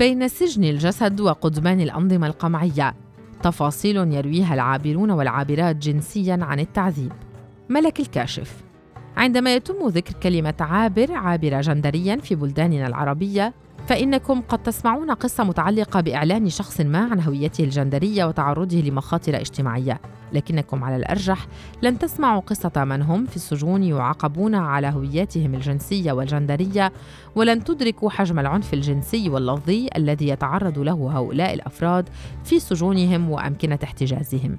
بين سجن الجسد وقضبان الأنظمة القمعية. تفاصيل يرويها العابرون والعابرات جنسيا عن التعذيب. ملك الكاشف. عندما يتم ذكر كلمة عابر عابرة جندريا في بلداننا العربية فإنكم قد تسمعون قصة متعلقة بإعلان شخص ما عن هويته الجندرية وتعرضه لمخاطر اجتماعية. لكنكم على الأرجح لن تسمعوا قصة من هم في السجون يعاقبون على هوياتهم الجنسية والجندرية ولن تدركوا حجم العنف الجنسي واللفظي الذي يتعرض له هؤلاء الأفراد في سجونهم وأمكنة احتجازهم.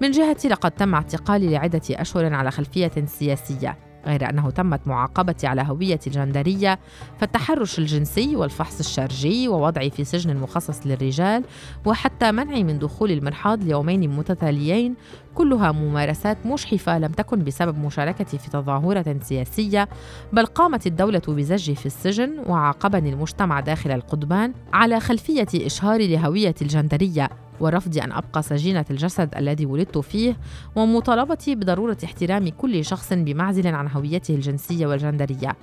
من جهتي لقد تم اعتقالي لعدة أشهر على خلفية سياسية. غير أنه تمت معاقبتي على هويتي الجندرية فالتحرش الجنسي والفحص الشرجي ووضعي في سجن مخصص للرجال وحتى منعي من دخول المرحاض ليومين متتاليين كلها ممارسات مشحفة لم تكن بسبب مشاركتي في تظاهرة سياسية بل قامت الدولة بزجي في السجن وعاقبني المجتمع داخل القضبان على خلفية إشهاري لهويتي الجندرية. ورفض أن أبقى سجينة الجسد الذي ولدت فيه ومطالبتي بضرورة احترام كل شخص بمعزل عن هويته الجنسية والجندرية.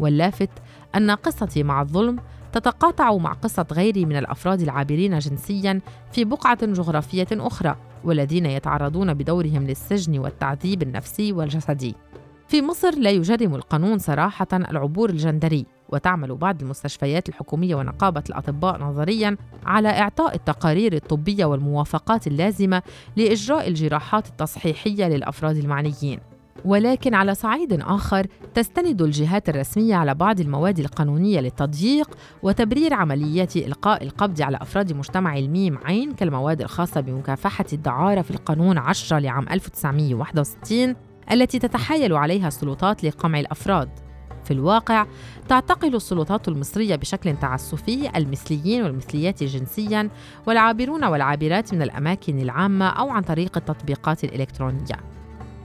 واللافت أن قصتي مع الظلم تتقاطع مع قصة غيري من الأفراد العابرين جنسيا في بقعة جغرافية أخرى والذين يتعرضون بدورهم للسجن والتعذيب النفسي والجسدي. في مصر لا يجرم القانون صراحة العبور الجندري. وتعمل بعض المستشفيات الحكومية ونقابة الأطباء نظريا على إعطاء التقارير الطبية والموافقات اللازمة لإجراء الجراحات التصحيحية للأفراد المعنيين. ولكن على صعيد آخر تستند الجهات الرسمية على بعض المواد القانونية للتضييق وتبرير عمليات إلقاء القبض على أفراد مجتمع الميم عين كالمواد الخاصة بمكافحة الدعارة في القانون 10 لعام 1961 التي تتحايل عليها السلطات لقمع الأفراد. في الواقع تعتقل السلطات المصرية بشكل تعسفي المثليين والمثليات جنسيا والعابرون والعابرات من الأماكن العامة أو عن طريق التطبيقات الإلكترونية.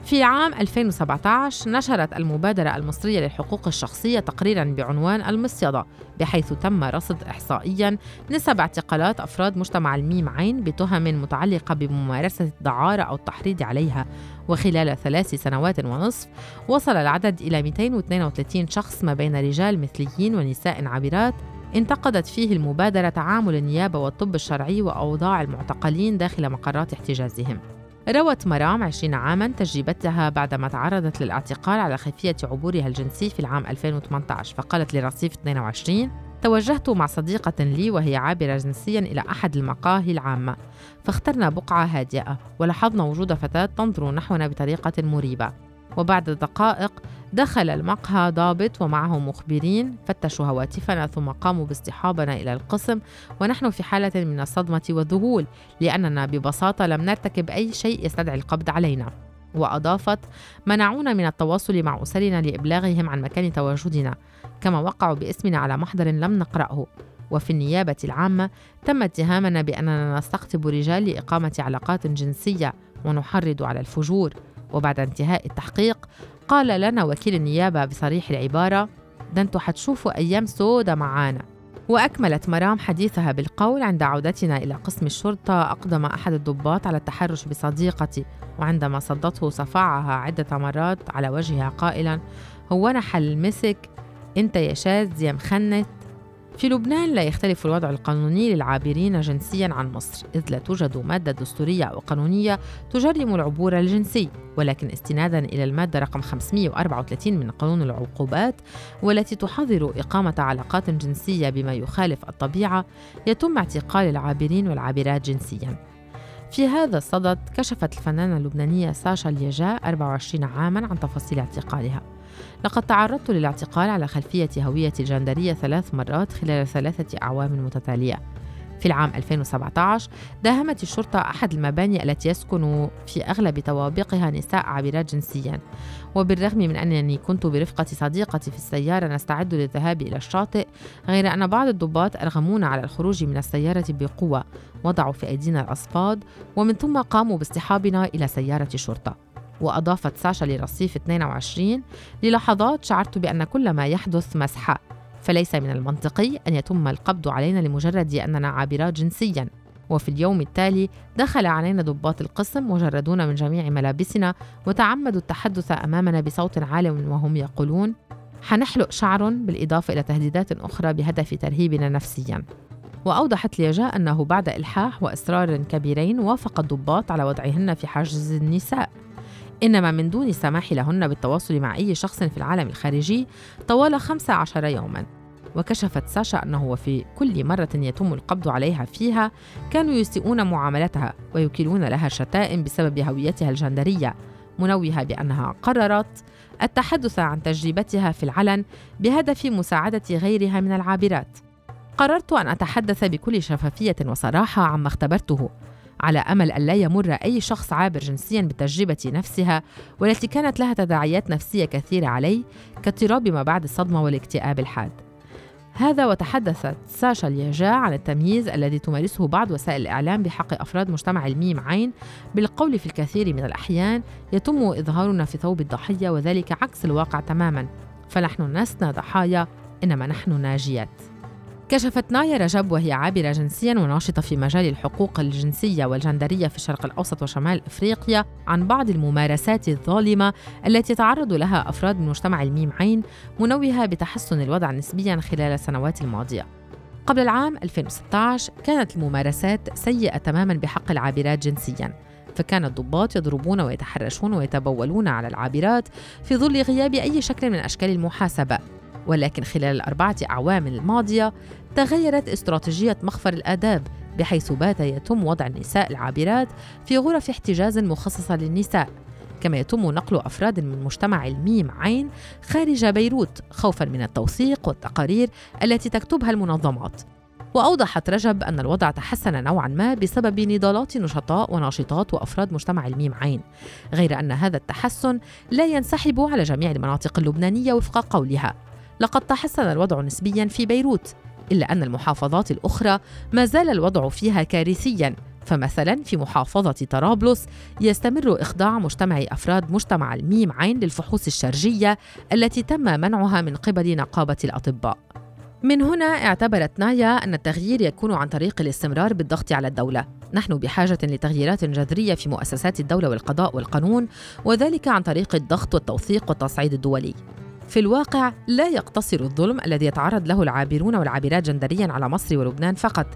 في عام 2017 نشرت المبادرة المصرية للحقوق الشخصية تقريرا بعنوان المصيدة بحيث تم رصد إحصائيا نسب اعتقالات أفراد مجتمع الميم عين بتهم متعلقة بممارسة الدعارة أو التحريض عليها. وخلال ثلاث سنوات ونصف وصل العدد إلى 232 شخص ما بين رجال مثليين ونساء عابرات. انتقدت فيه المبادرة تعامل النيابة والطب الشرعي وأوضاع المعتقلين داخل مقرات احتجازهم. روت مرام 20 عاما تجربتها بعدما تعرضت للاعتقال على خلفية عبورها الجنسي في العام 2018 فقالت لرصيف 22 توجهت مع صديقة لي وهي عابرة جنسيا إلى أحد المقاهي العامة فاخترنا بقعة هادئة ولاحظنا وجود فتاة تنظر نحونا بطريقة مريبة. وبعد دقائق دخل المقهى ضابط ومعه مخبرين فتشوا هواتفنا ثم قاموا باصطحابنا إلى القسم ونحن في حالة من الصدمة والذهول لأننا ببساطة لم نرتكب أي شيء يستدعي القبض علينا. وأضافت منعونا من التواصل مع أسرنا لإبلاغهم عن مكان تواجدنا كما وقعوا باسمنا على محضر لم نقرأه. وفي النيابة العامة تم اتهامنا بأننا نستقطب رجال لإقامة علاقات جنسية ونحرض على الفجور. وبعد انتهاء التحقيق قال لنا وكيل النيابة بصريح العبارة ده أنتوا حتشوفوا أيام سودة معانا وأكملت مرام حديثها بالقول عند عودتنا إلى قسم الشرطة أقدم أحد الضباط على التحرش بصديقتي وعندما صدته صفعها عدة مرات على وجهها قائلا هو أنا حلمسك أنت يا شاذ يا مخنت؟ في لبنان لا يختلف الوضع القانوني للعابرين جنسيا عن مصر إذ لا توجد مادة دستورية أو قانونية تجرم العبور الجنسي ولكن استنادا إلى المادة رقم 534 من قانون العقوبات والتي تحظر إقامة علاقات جنسية بما يخالف الطبيعة يتم اعتقال العابرين والعابرات جنسيا. في هذا الصدد كشفت الفنانة اللبنانية ساشا اليجاء 24 عاما عن تفاصيل اعتقالها. لقد تعرضت للاعتقال على خلفية هويتي الجندرية ثلاث مرات خلال ثلاثة أعوام متتالية. في العام 2017 داهمت الشرطة أحد المباني التي يسكن في أغلب طوابقها نساء عابرات جنسيا. وبالرغم من أنني كنت برفقة صديقتي في السيارة نستعد للذهاب إلى الشاطئ غير أن بعض الضباط أرغمونا على الخروج من السيارة بقوة. وضعوا في أيدينا الأصفاد ومن ثم قاموا باصطحابنا إلى سيارة شرطة وأضافت ساشا لرصيف 22 للحظات شعرت بأن كل ما يحدث مسحة. فليس من المنطقي أن يتم القبض علينا لمجرد أننا عابرات جنسيا. وفي اليوم التالي دخل علينا ضباط القسم وجردونا من جميع ملابسنا وتعمدوا التحدث أمامنا بصوت عال وهم يقولون حنحلق شعر بالإضافة إلى تهديدات أخرى بهدف ترهيبنا نفسيا وأوضحت ليجا أنه بعد إلحاح وإصرار كبيرين وافق الضباط على وضعهن في حاجز النساء. إنما من دون السماح لهن بالتواصل مع أي شخص في العالم الخارجي طوال 15 يوماً. وكشفت ساشا أنه وفي كل مرة يتم القبض عليها فيها كانوا يسيئون معاملتها ويكيلون لها الشتائم بسبب هويتها الجندرية منوهة بأنها قررت التحدث عن تجربتها في العلن بهدف مساعدة غيرها من العابرات قررت أن أتحدث بكل شفافية وصراحة عما اختبرته على أمل أن لا يمر أي شخص عابر جنسيا بالتجربة نفسها والتي كانت لها تداعيات نفسية كثيرة عليه كاضطراب ما بعد الصدمة والاكتئاب الحاد. هذا وتحدثت ساشا الياجا عن التمييز الذي تمارسه بعض وسائل الإعلام بحق أفراد مجتمع الميم عين بالقول في الكثير من الأحيان يتم إظهارنا في ثوب الضحية وذلك عكس الواقع تماما. فنحن لسنا ضحايا إنما نحن ناجيات. كشفت نايا رجب وهي عابرة جنسيا وناشطة في مجال الحقوق الجنسية والجندرية في الشرق الأوسط وشمال إفريقيا عن بعض الممارسات الظالمة التي يتعرض لها أفراد من مجتمع الميم عين منوهة بتحسن الوضع نسبيا خلال السنوات الماضية. قبل العام 2016 كانت الممارسات سيئة تماما بحق العابرات جنسيا فكان الضباط يضربون ويتحرشون ويتبولون على العابرات في ظل غياب أي شكل من أشكال المحاسبة. ولكن خلال الأربعة أعوام الماضية تغيرت استراتيجية مخفر الآداب بحيث بات يتم وضع النساء العابرات في غرف احتجاز مخصصة للنساء. كما يتم نقل أفراد من مجتمع الميم عين خارج بيروت خوفا من التوثيق والتقارير التي تكتبها المنظمات. وأوضحت رجب أن الوضع تحسن نوعا ما بسبب نضالات نشطاء وناشطات وأفراد مجتمع الميم عين غير أن هذا التحسن لا ينسحب على جميع المناطق اللبنانية وفق قولها. لقد تحسن الوضع نسبيا في بيروت إلا أن المحافظات الأخرى ما زال الوضع فيها كارثيا. فمثلا في محافظة طرابلس يستمر إخضاع مجتمع أفراد مجتمع الميم عين للفحوص الشرجية التي تم منعها من قبل نقابة الأطباء. من هنا اعتبرت نايا أن التغيير يكون عن طريق الاستمرار بالضغط على الدولة. نحن بحاجة لتغييرات جذرية في مؤسسات الدولة والقضاء والقانون وذلك عن طريق الضغط والتوثيق والتصعيد الدولي. في الواقع لا يقتصر الظلم الذي يتعرض له العابرون والعابرات جندريا على مصر ولبنان فقط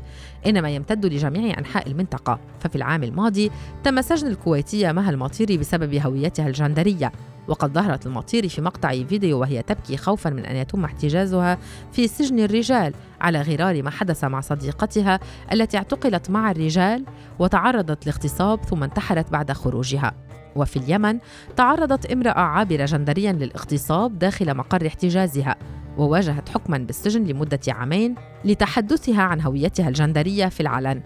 إنما يمتد لجميع أنحاء المنطقة. ففي العام الماضي تم سجن الكويتية مها المطيري بسبب هويتها الجندرية وقد ظهرت المطيري في مقطع فيديو وهي تبكي خوفا من أن يتم احتجازها في سجن الرجال على غرار ما حدث مع صديقتها التي اعتقلت مع الرجال وتعرضت لاغتصاب ثم انتحرت بعد خروجها. وفي اليمن تعرضت امرأة عابرة جندريا للاغتصاب داخل مقر احتجازها وواجهت حكما بالسجن لمدة عامين لتحدثها عن هويتها الجندرية في العلن.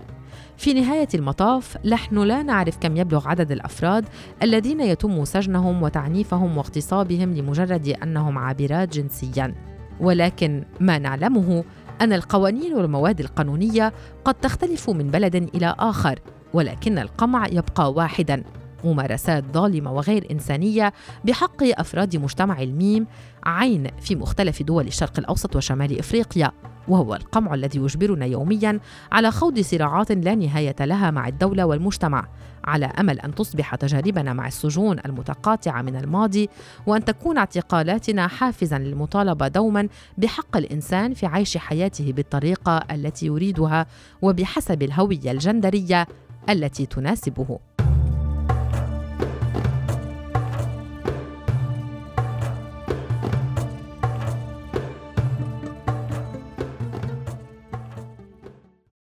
في نهاية المطاف نحن لا نعرف كم يبلغ عدد الأفراد الذين يتم سجنهم وتعنيفهم واغتصابهم لمجرد أنهم عابرات جنسيا. ولكن ما نعلمه أن القوانين والمواد القانونية قد تختلف من بلد إلى آخر ولكن القمع يبقى واحدا. ممارسات ظالمة وغير إنسانية بحق أفراد مجتمع الميم عين في مختلف دول الشرق الأوسط وشمال إفريقيا وهو القمع الذي يجبرنا يوميا على خوض صراعات لا نهاية لها مع الدولة والمجتمع على أمل أن تصبح تجاربنا مع السجون المتقاطعة من الماضي وأن تكون اعتقالاتنا حافزا للمطالبة دوما بحق الإنسان في عيش حياته بالطريقة التي يريدها وبحسب الهوية الجندرية التي تناسبه.